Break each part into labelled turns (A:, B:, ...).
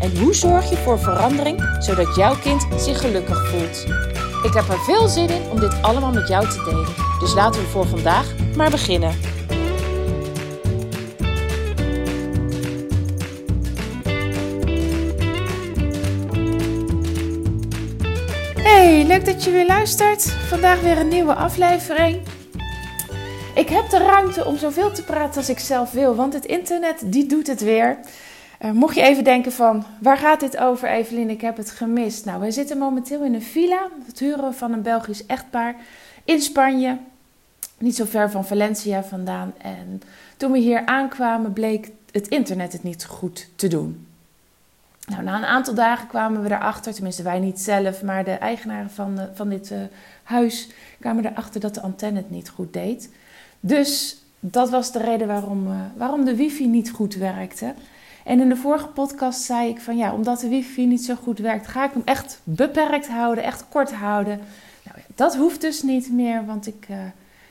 A: En hoe zorg je voor verandering zodat jouw kind zich gelukkig voelt? Ik heb er veel zin in om dit allemaal met jou te delen. Dus laten we voor vandaag maar beginnen. Hey, leuk dat je weer luistert. Vandaag weer een nieuwe aflevering. Ik heb de ruimte om zoveel te praten als ik zelf wil, want het internet die doet het weer. Uh, mocht je even denken van, waar gaat dit over Evelien, ik heb het gemist. Nou, wij zitten momenteel in een villa, het huren van een Belgisch echtpaar in Spanje. Niet zo ver van Valencia vandaan. En toen we hier aankwamen bleek het internet het niet goed te doen. Nou, na een aantal dagen kwamen we erachter, tenminste wij niet zelf, maar de eigenaren van, van dit uh, huis kwamen erachter dat de antenne het niet goed deed. Dus dat was de reden waarom, waarom de wifi niet goed werkte. En in de vorige podcast zei ik van ja, omdat de wifi niet zo goed werkt, ga ik hem echt beperkt houden, echt kort houden. Nou, dat hoeft dus niet meer, want ik uh,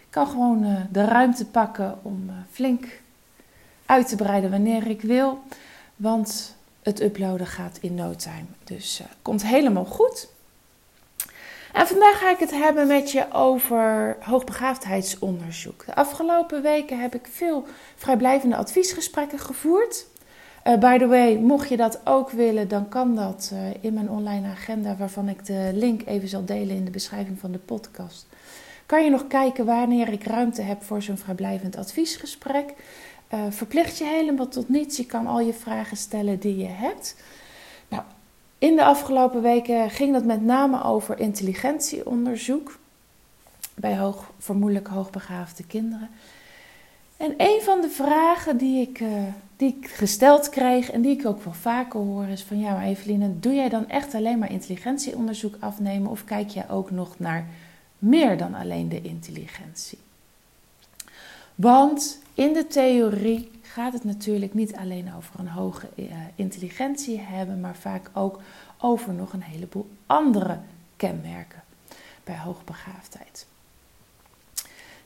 A: kan gewoon uh, de ruimte pakken om uh, flink uit te breiden wanneer ik wil. Want het uploaden gaat in no time. Dus komt helemaal goed. En vandaag ga ik het hebben met je over hoogbegaafdheidsonderzoek. De afgelopen weken heb ik veel vrijblijvende adviesgesprekken gevoerd. Uh, by the way, mocht je dat ook willen, dan kan dat uh, in mijn online agenda, waarvan ik de link even zal delen in de beschrijving van de podcast. Kan je nog kijken wanneer ik ruimte heb voor zo'n vrijblijvend adviesgesprek? Uh, verplicht je helemaal tot niets. Je kan al je vragen stellen die je hebt. Nou, in de afgelopen weken ging dat met name over intelligentieonderzoek bij hoog, vermoedelijk hoogbegaafde kinderen. En een van de vragen die ik, die ik gesteld kreeg en die ik ook wel vaker hoor is van ja, maar Eveline, doe jij dan echt alleen maar intelligentieonderzoek afnemen of kijk jij ook nog naar meer dan alleen de intelligentie? Want in de theorie gaat het natuurlijk niet alleen over een hoge uh, intelligentie hebben, maar vaak ook over nog een heleboel andere kenmerken bij hoogbegaafdheid.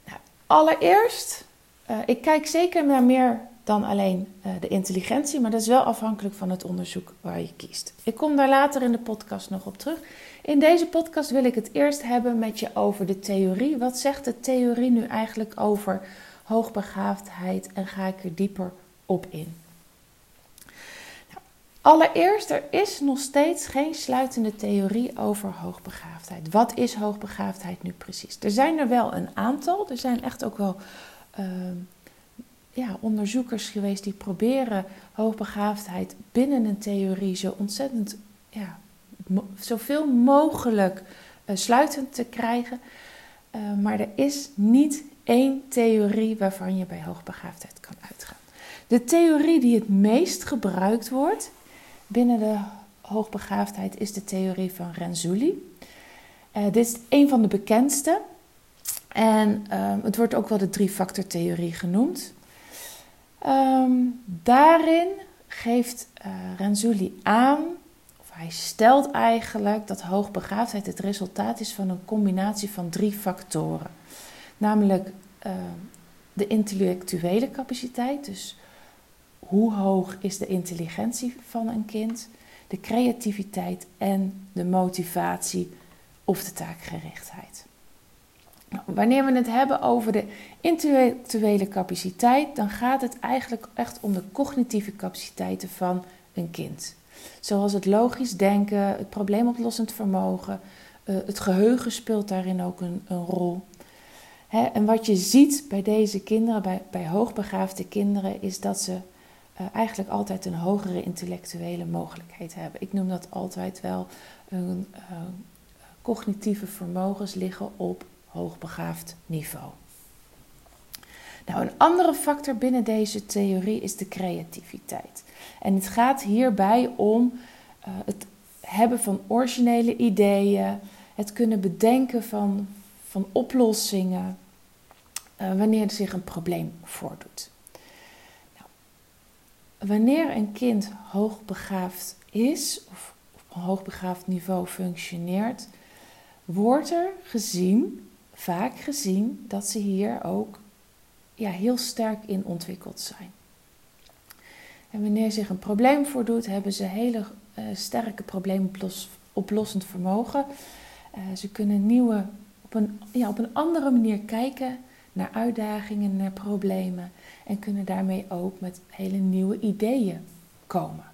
A: Nou, allereerst uh, ik kijk zeker naar meer dan alleen uh, de intelligentie, maar dat is wel afhankelijk van het onderzoek waar je kiest. Ik kom daar later in de podcast nog op terug. In deze podcast wil ik het eerst hebben met je over de theorie. Wat zegt de theorie nu eigenlijk over hoogbegaafdheid en ga ik er dieper op in? Nou, allereerst, er is nog steeds geen sluitende theorie over hoogbegaafdheid. Wat is hoogbegaafdheid nu precies? Er zijn er wel een aantal, er zijn echt ook wel uh, ja, onderzoekers geweest die proberen hoogbegaafdheid binnen een theorie zo ontzettend, ja, zoveel mogelijk uh, sluitend te krijgen. Uh, maar er is niet één theorie waarvan je bij hoogbegaafdheid kan uitgaan. De theorie die het meest gebruikt wordt binnen de hoogbegaafdheid is de theorie van Renzulli. Uh, dit is een van de bekendste. En um, het wordt ook wel de drie-factor-theorie genoemd. Um, daarin geeft uh, Renzulli aan, of hij stelt eigenlijk dat hoogbegaafdheid het resultaat is van een combinatie van drie factoren. Namelijk uh, de intellectuele capaciteit, dus hoe hoog is de intelligentie van een kind, de creativiteit en de motivatie of de taakgerichtheid. Wanneer we het hebben over de intellectuele capaciteit, dan gaat het eigenlijk echt om de cognitieve capaciteiten van een kind. Zoals het logisch denken, het probleemoplossend vermogen, uh, het geheugen speelt daarin ook een, een rol. En wat je ziet bij deze kinderen, bij, bij hoogbegaafde kinderen, is dat ze uh, eigenlijk altijd een hogere intellectuele mogelijkheid hebben. Ik noem dat altijd wel een uh, cognitieve vermogens liggen op hoogbegaafd niveau. Nou, een andere factor binnen deze theorie is de creativiteit. En het gaat hierbij om uh, het, hebben van originele ideeën, het kunnen bedenken van, van oplossingen uh, wanneer er zich een probleem voordoet. Nou, wanneer een kind hoogbegaafd is of op een hoogbegaafd niveau functioneert, wordt er gezien, vaak gezien, dat ze hier ook ja, heel sterk in ontwikkeld zijn. En wanneer zich een probleem voordoet, hebben ze hele uh, sterke probleemoplossend vermogen. Uh, ze kunnen nieuwe, op een, ja, op een andere manier kijken naar uitdagingen, naar problemen. En kunnen daarmee ook met hele nieuwe ideeën komen.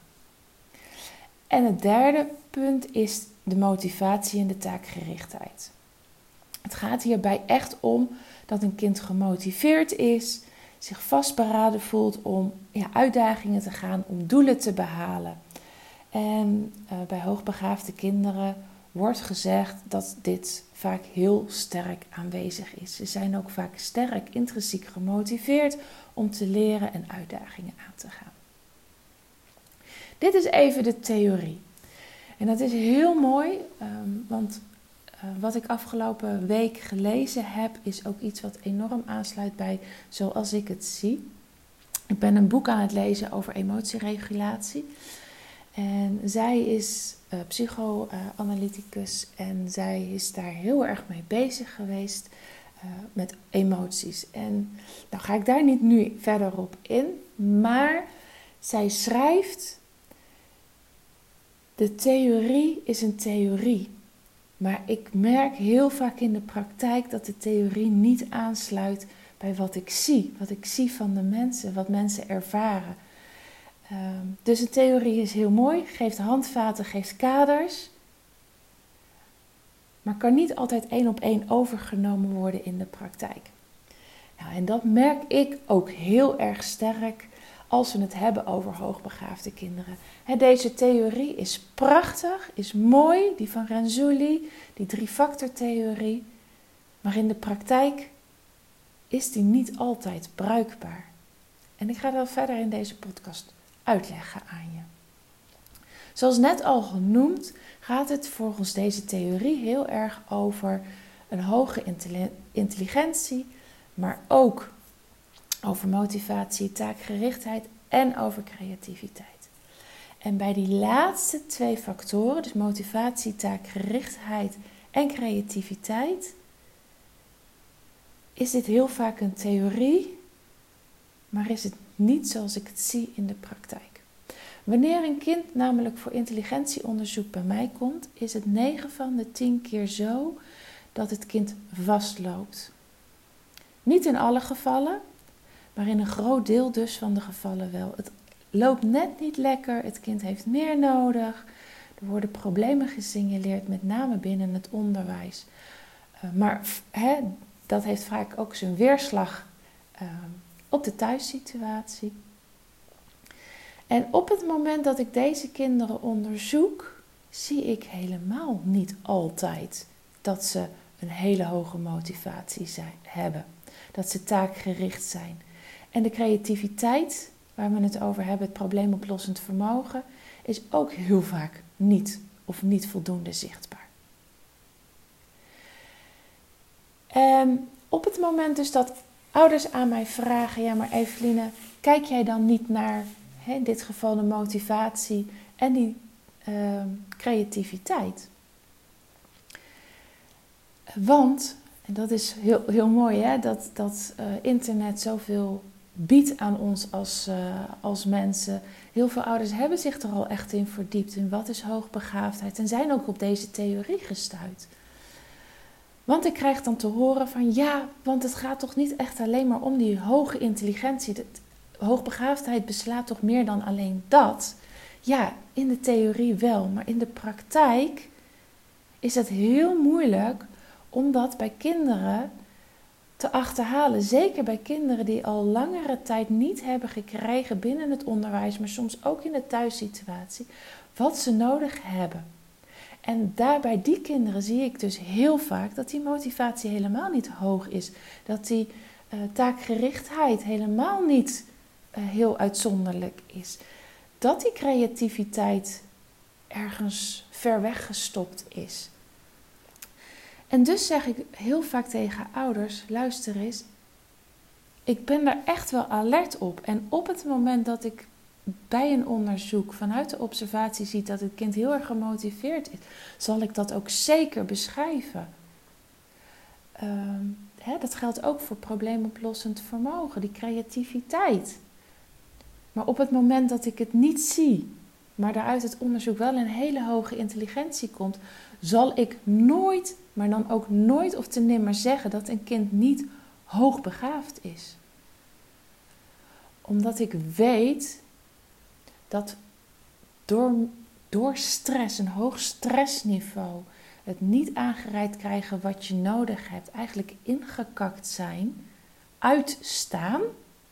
A: En het derde punt is de motivatie en de taakgerichtheid. Het gaat hierbij echt om dat een kind gemotiveerd is, zich vastberaden voelt om ja, uitdagingen te gaan, om doelen te behalen. En uh, bij hoogbegaafde kinderen wordt gezegd dat dit vaak heel sterk aanwezig is. Ze zijn ook vaak sterk intrinsiek gemotiveerd om te leren en uitdagingen aan te gaan. Dit is even de theorie. En dat is heel mooi, ehm, want wat ik afgelopen week gelezen heb, is ook iets wat enorm aansluit bij zoals ik het zie. Ik ben een boek aan het lezen over emotieregulatie. En zij is uh, psychoanalyticus en zij is daar heel erg mee bezig geweest uh, met emoties. En nou ga ik daar niet nu verder op in, maar zij schrijft: De theorie is een theorie. Maar ik merk heel vaak in de praktijk dat de theorie niet aansluit bij wat ik zie. Wat ik zie van de mensen, wat mensen ervaren. Ehm, dus een theorie is heel mooi, geeft handvaten, geeft kaders. Maar kan niet altijd één op één overgenomen worden in de praktijk. Nou, en dat merk ik ook heel erg sterk als we het hebben over hoogbegaafde kinderen. deze theorie is prachtig, is mooi, die van Renzulli, die drie-factor-theorie. Maar in de praktijk is die niet altijd bruikbaar. En ik ga dat verder in deze podcast uitleggen aan je. Zoals net al genoemd, gaat het volgens deze theorie heel erg over een hoge intelligentie, maar ook over motivatie, taakgerichtheid en over creativiteit. En bij die laatste twee factoren, dus motivatie, taakgerichtheid en creativiteit, is dit heel vaak een theorie, maar is het niet zoals ik het zie in de praktijk. Wanneer een kind namelijk voor intelligentieonderzoek bij mij komt, is het 9 van de 10 keer zo dat het kind vastloopt. Niet in alle gevallen, maar in een groot deel dus van de gevallen wel. Het loopt net niet lekker, het kind heeft meer nodig. Er worden problemen gesignaleerd, met name binnen het onderwijs. Uh, maar dat heeft vaak ook zijn weerslag uh, op de thuissituatie. En op het moment dat ik deze kinderen onderzoek, zie ik helemaal niet altijd dat ze een hele hoge motivatie zijn, hebben. Dat ze taakgericht zijn. En de creativiteit, waar we het over hebben, het probleemoplossend vermogen, is ook heel vaak niet of niet voldoende zichtbaar. En op het moment dus dat ouders aan mij vragen: Ja, maar Eveline, kijk jij dan niet naar hè, in dit geval de motivatie en die uh, creativiteit? Want, en dat is heel, heel mooi, hè, dat, dat uh, internet zoveel biedt aan ons als, uh, als mensen. Heel veel ouders hebben zich er al echt in verdiept in wat is hoogbegaafdheid en zijn ook op deze theorie gestuurd. Want ik krijg dan te horen van ja, want het gaat toch niet echt alleen maar om die hoge intelligentie. De hoogbegaafdheid beslaat toch meer dan alleen dat? Ja, in de theorie wel, maar in de praktijk is het heel moeilijk om dat bij kinderen te achterhalen. Zeker bij kinderen die al langere tijd niet hebben gekregen binnen het onderwijs, maar soms ook in de thuissituatie, wat ze nodig hebben. En daarbij die kinderen zie ik dus heel vaak dat die motivatie helemaal niet hoog is. Dat die uh, taakgerichtheid helemaal niet uh, heel uitzonderlijk is. Dat die creativiteit ergens ver weg gestopt is. En dus zeg ik heel vaak tegen ouders: luister eens, ik ben daar echt wel alert op. En op het moment dat ik bij een onderzoek vanuit de observatie zie dat het kind heel erg gemotiveerd is, zal ik dat ook zeker beschrijven. Ehm, hè, dat geldt ook voor probleemoplossend vermogen, die creativiteit. Maar op het moment dat ik het niet zie, maar daaruit het onderzoek wel een hele hoge intelligentie komt, zal ik nooit, maar dan ook nooit of te nimmer zeggen dat een kind niet hoogbegaafd is. Omdat ik weet dat door, door stress, een hoog stressniveau, het niet aangereikt krijgen wat je nodig hebt, eigenlijk ingekakt zijn, uitstaan.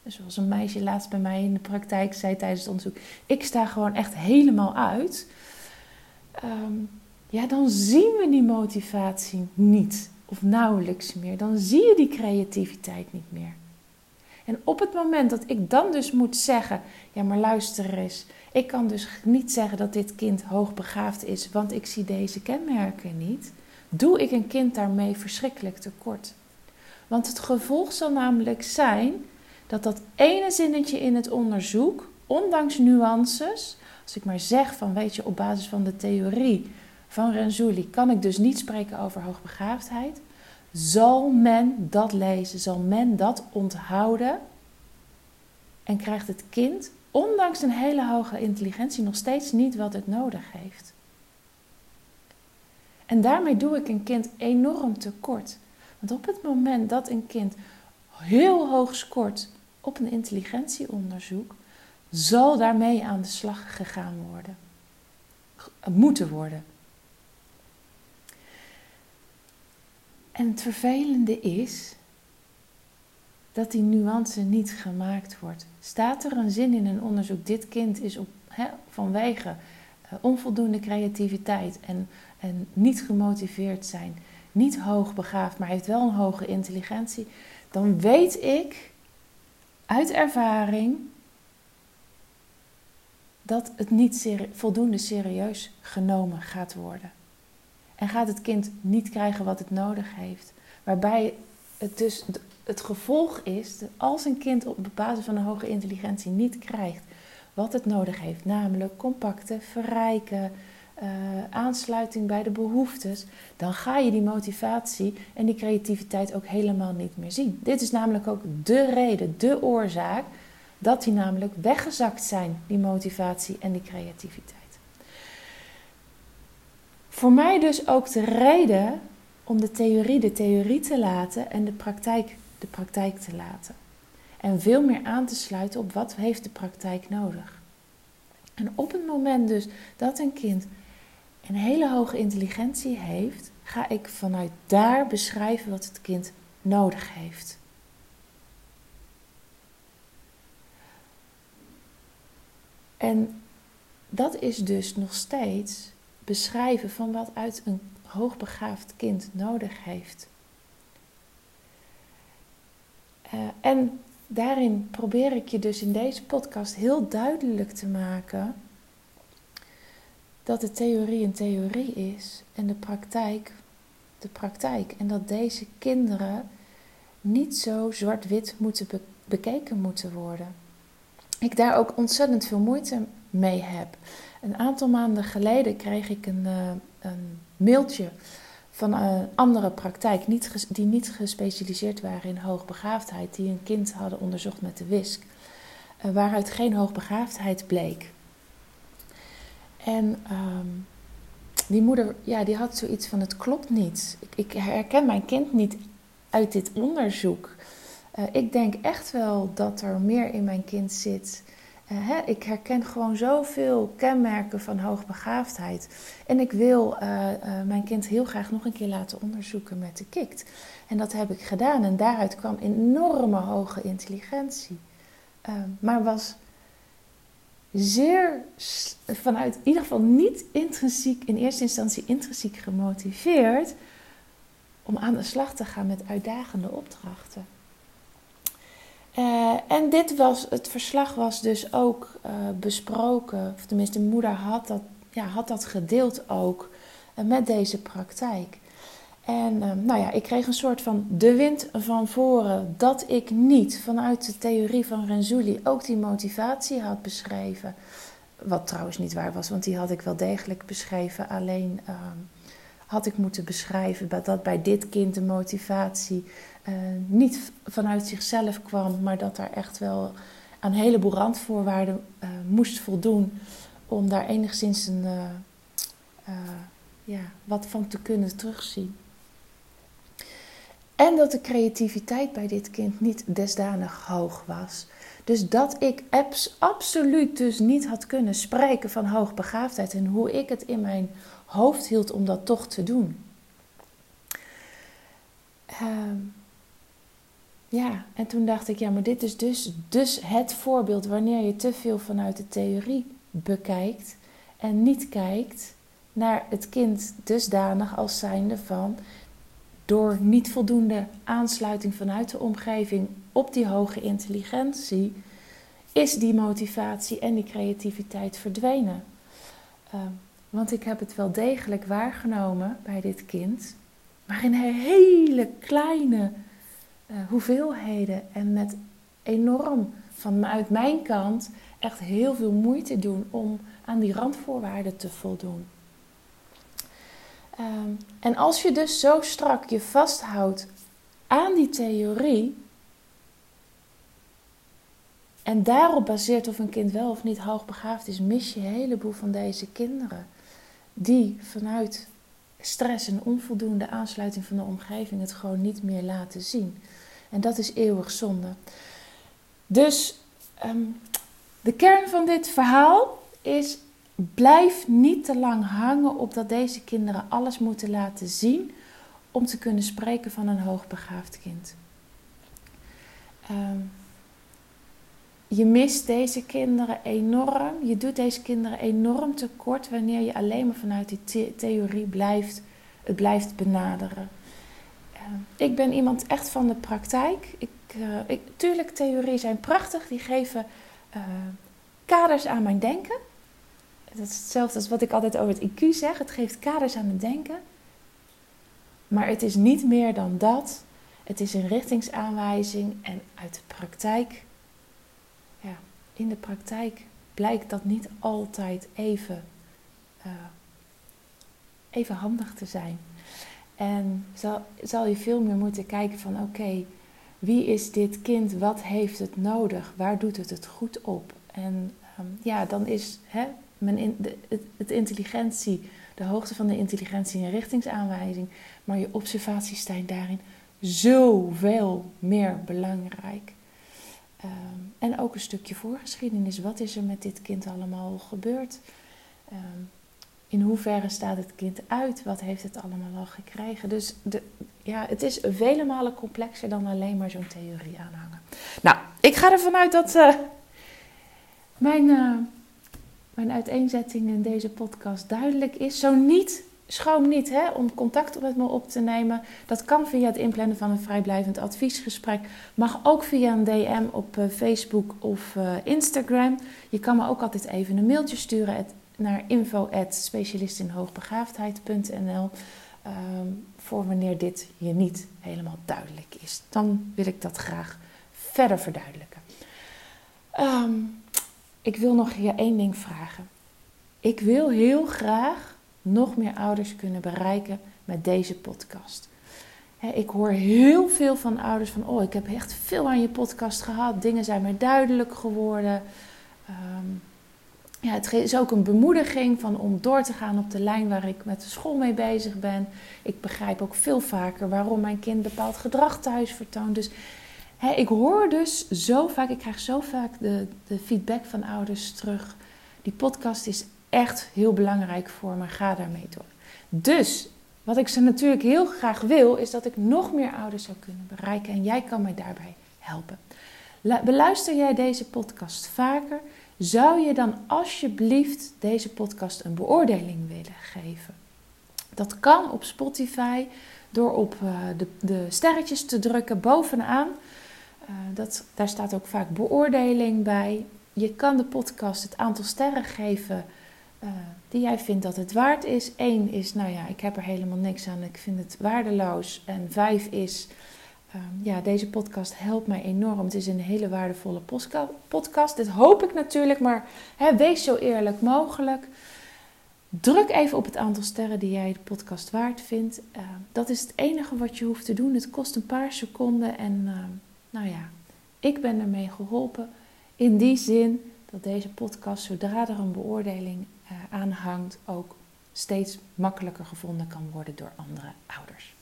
A: Zoals een meisje laatst bij mij in de praktijk zei tijdens het onderzoek: Ik sta gewoon echt helemaal uit. Ehm, ja, dan zien we die motivatie niet of nauwelijks meer. Dan zie je die creativiteit niet meer. En op het moment dat ik dan dus moet zeggen: Ja, maar luister eens. Ik kan dus niet zeggen dat dit kind hoogbegaafd is, want ik zie deze kenmerken niet. Doe ik een kind daarmee verschrikkelijk tekort? Want het gevolg zal namelijk zijn dat dat ene zinnetje in het onderzoek, ondanks nuances, als ik maar zeg van weet je, op basis van de theorie van Renzulli kan ik dus niet spreken over hoogbegaafdheid, zal men dat lezen, zal men dat onthouden en krijgt het kind, ondanks een hele hoge intelligentie, nog steeds niet wat het nodig heeft. En daarmee doe ik een kind enorm tekort. Want op het moment dat een kind heel hoog scoort op een intelligentieonderzoek, zal daarmee aan de slag gegaan worden. Moeten worden. En het vervelende is dat die nuance niet gemaakt wordt. Staat er een zin in een onderzoek: dit kind is op, vanwege uh, onvoldoende creativiteit en, en niet gemotiveerd zijn, niet hoogbegaafd, maar heeft wel een hoge intelligentie, dan weet ik uit ervaring dat het niet voldoende serieus genomen gaat worden. En gaat het kind niet krijgen wat het nodig heeft. Waarbij het dus het gevolg is dat als een kind op basis van een hoge intelligentie niet krijgt wat het nodig heeft, namelijk compacte, verrijken, uh, aansluiting bij de behoeftes, dan ga je die motivatie en die creativiteit ook helemaal niet meer zien. Dit is namelijk ook de reden, de oorzaak dat die namelijk weggezakt zijn, die motivatie en die creativiteit. Voor mij dus ook de reden om de theorie de theorie te laten en de praktijk de praktijk te laten. En veel meer aan te sluiten op wat heeft de praktijk nodig. En op het moment dus dat een kind een hele hoge intelligentie heeft, ga ik vanuit daar beschrijven wat het kind nodig heeft. En dat is dus nog steeds beschrijven van wat uit een hoogbegaafd kind nodig heeft. Uh, en daarin probeer ik je dus in deze podcast heel duidelijk te maken dat de theorie een theorie is en de praktijk de praktijk. En dat deze kinderen niet zo zwart-wit moeten bekeken moeten worden. Ik daar ook ontzettend veel moeite mee heb. Een aantal maanden geleden kreeg ik een, uh, een mailtje van een andere praktijk, niet, die niet gespecialiseerd waren in hoogbegaafdheid, die een kind hadden onderzocht met de WISC, uh, waaruit geen hoogbegaafdheid bleek. En ehm, die moeder, ja, die had zoiets van: het klopt niet. Ik, herken mijn kind niet uit dit onderzoek. Uh, ik denk echt wel dat er meer in mijn kind zit hè, ik herken gewoon zoveel kenmerken van hoogbegaafdheid. En ik wil uh, uh, mijn kind heel graag nog een keer laten onderzoeken met de KIKT. En dat heb ik gedaan. En daaruit kwam enorme hoge intelligentie. maar was zeer, vanuit in ieder geval niet intrinsiek, in eerste instantie intrinsiek gemotiveerd om aan de slag te gaan met uitdagende opdrachten. Uh, en dit was, het verslag was dus ook uh, besproken, of tenminste, de moeder had dat ja, had dat gedeeld ook met deze praktijk. En nou ja, ik kreeg een soort van de wind van voren dat ik niet vanuit de theorie van Renzulli ook die motivatie had beschreven. Wat trouwens niet waar was, want die had ik wel degelijk beschreven. Alleen ehm, had ik moeten beschrijven dat bij dit kind de motivatie uh, niet vanuit zichzelf kwam, maar dat daar echt wel aan een heleboel randvoorwaarden uh, moest voldoen om daar enigszins een, uh, ja, wat van te kunnen terugzien. En dat de creativiteit bij dit kind niet desdanig hoog was. Dus dat ik absoluut dus niet had kunnen spreken van hoogbegaafdheid en hoe ik het in mijn hoofd hield om dat toch te doen. Uh, ja, en toen dacht ik, ja, maar dit is dus, dus het voorbeeld wanneer je te veel vanuit de theorie bekijkt en niet kijkt naar het kind dusdanig als zijnde van door niet voldoende aansluiting vanuit de omgeving op die hoge intelligentie, is die motivatie en die creativiteit verdwenen. Uh, want ik heb het wel degelijk waargenomen bij dit kind, maar in hele kleine uh, hoeveelheden en met enorm vanuit mijn kant echt heel veel moeite doen om aan die randvoorwaarden te voldoen. Um, en als je dus zo strak je vasthoudt aan die theorie en daarop baseert of een kind wel of niet hoogbegaafd is, mis je een heleboel van deze kinderen die vanuit stress en onvoldoende aansluiting van de omgeving het gewoon niet meer laten zien. En dat is eeuwig zonde. Dus um, de kern van dit verhaal is: blijf niet te lang hangen op dat deze kinderen alles moeten laten zien om te kunnen spreken van een hoogbegaafd kind. Um, je mist deze kinderen enorm. Je doet deze kinderen enorm tekort wanneer je alleen maar vanuit die theorie blijft, het blijft benaderen. Uh, ik ben iemand echt van de praktijk. Ik, uh, ik, tuurlijk, theorieën zijn prachtig. Die geven uh, kaders aan mijn denken. Dat is hetzelfde als wat ik altijd over het IQ zeg. Het geeft kaders aan mijn denken. Maar het is niet meer dan dat. Het is een richtingsaanwijzing en uit de praktijk in de praktijk blijkt dat niet altijd even, uh, even handig te zijn. En zal, zal je veel meer moeten kijken van oké, wie is dit kind? Wat heeft het nodig? Waar doet het het goed op? En um, ja, dan is hè, men in de, het, het, intelligentie, de hoogte van de intelligentie een richtingsaanwijzing. Maar je observaties zijn daarin zoveel meer belangrijk. Um, en ook een stukje voorgeschiedenis. Wat is er met dit kind allemaal gebeurd? Um, in hoeverre staat het kind uit? Wat heeft het allemaal al gekregen? Dus de, ja, het is vele malen complexer dan alleen maar zo'n theorie aanhangen. Nou, ik ga ervan uit dat uh, mijn, uh, mijn uiteenzetting in deze podcast duidelijk is. Zo niet, schroom niet hè, om contact met me op te nemen. Dat kan via het inplannen van een vrijblijvend adviesgesprek. Mag ook via een DM op uh, Facebook of uh, Instagram. Je kan me ook altijd even een mailtje sturen naar info.specialistinhoogbegaafdheid.nl um, ehm, voor wanneer dit je niet helemaal duidelijk is. Dan wil ik dat graag verder verduidelijken. Um, ik wil nog je één ding vragen. Ik wil heel graag nog meer ouders kunnen bereiken met deze podcast. Ik hoor heel veel van ouders van, oh, ik heb echt veel aan je podcast gehad. Dingen zijn mij duidelijk geworden. Um, ja, het is ook een bemoediging van om door te gaan op de lijn waar ik met de school mee bezig ben. Ik begrijp ook veel vaker waarom mijn kind bepaald gedrag thuis vertoont. Dus ik hoor dus zo vaak, ik krijg zo vaak de, de feedback van ouders terug. Die podcast is echt heel belangrijk voor me. Ga daarmee door. Dus wat ik ze natuurlijk heel graag wil, is dat ik nog meer ouders zou kunnen bereiken. En jij kan mij daarbij helpen. Beluister jij deze podcast vaker? Zou je dan alsjeblieft deze podcast een beoordeling willen geven? Dat kan op Spotify door op uh, de, de, sterretjes te drukken bovenaan. Uh, dat, daar staat ook vaak beoordeling bij. Je kan de podcast het aantal sterren geven die jij vindt dat het waard is. Eén is, nou ja, ik heb er helemaal niks aan, ik vind het waardeloos. En vijf is, ehm, ja, deze podcast helpt mij enorm. Het is een hele waardevolle podcast. Dit hoop ik natuurlijk, maar hè, wees zo eerlijk mogelijk. Druk even op het aantal sterren die jij de podcast waard vindt. Ehm, dat is het enige wat je hoeft te doen. Het kost een paar seconden en ehm, nou ja, ik ben ermee geholpen. In die zin dat deze podcast, zodra er een beoordeling aanhangt, ook steeds makkelijker gevonden kan worden door andere ouders.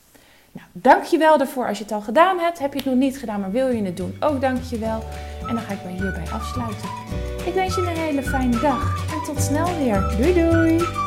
A: Nou, dankjewel daarvoor als je het al gedaan hebt. Heb je het nog niet gedaan, maar wil je het doen, ook dankjewel. En dan ga ik bij hierbij afsluiten. Ik wens je een hele fijne dag en tot snel weer. Doei doei!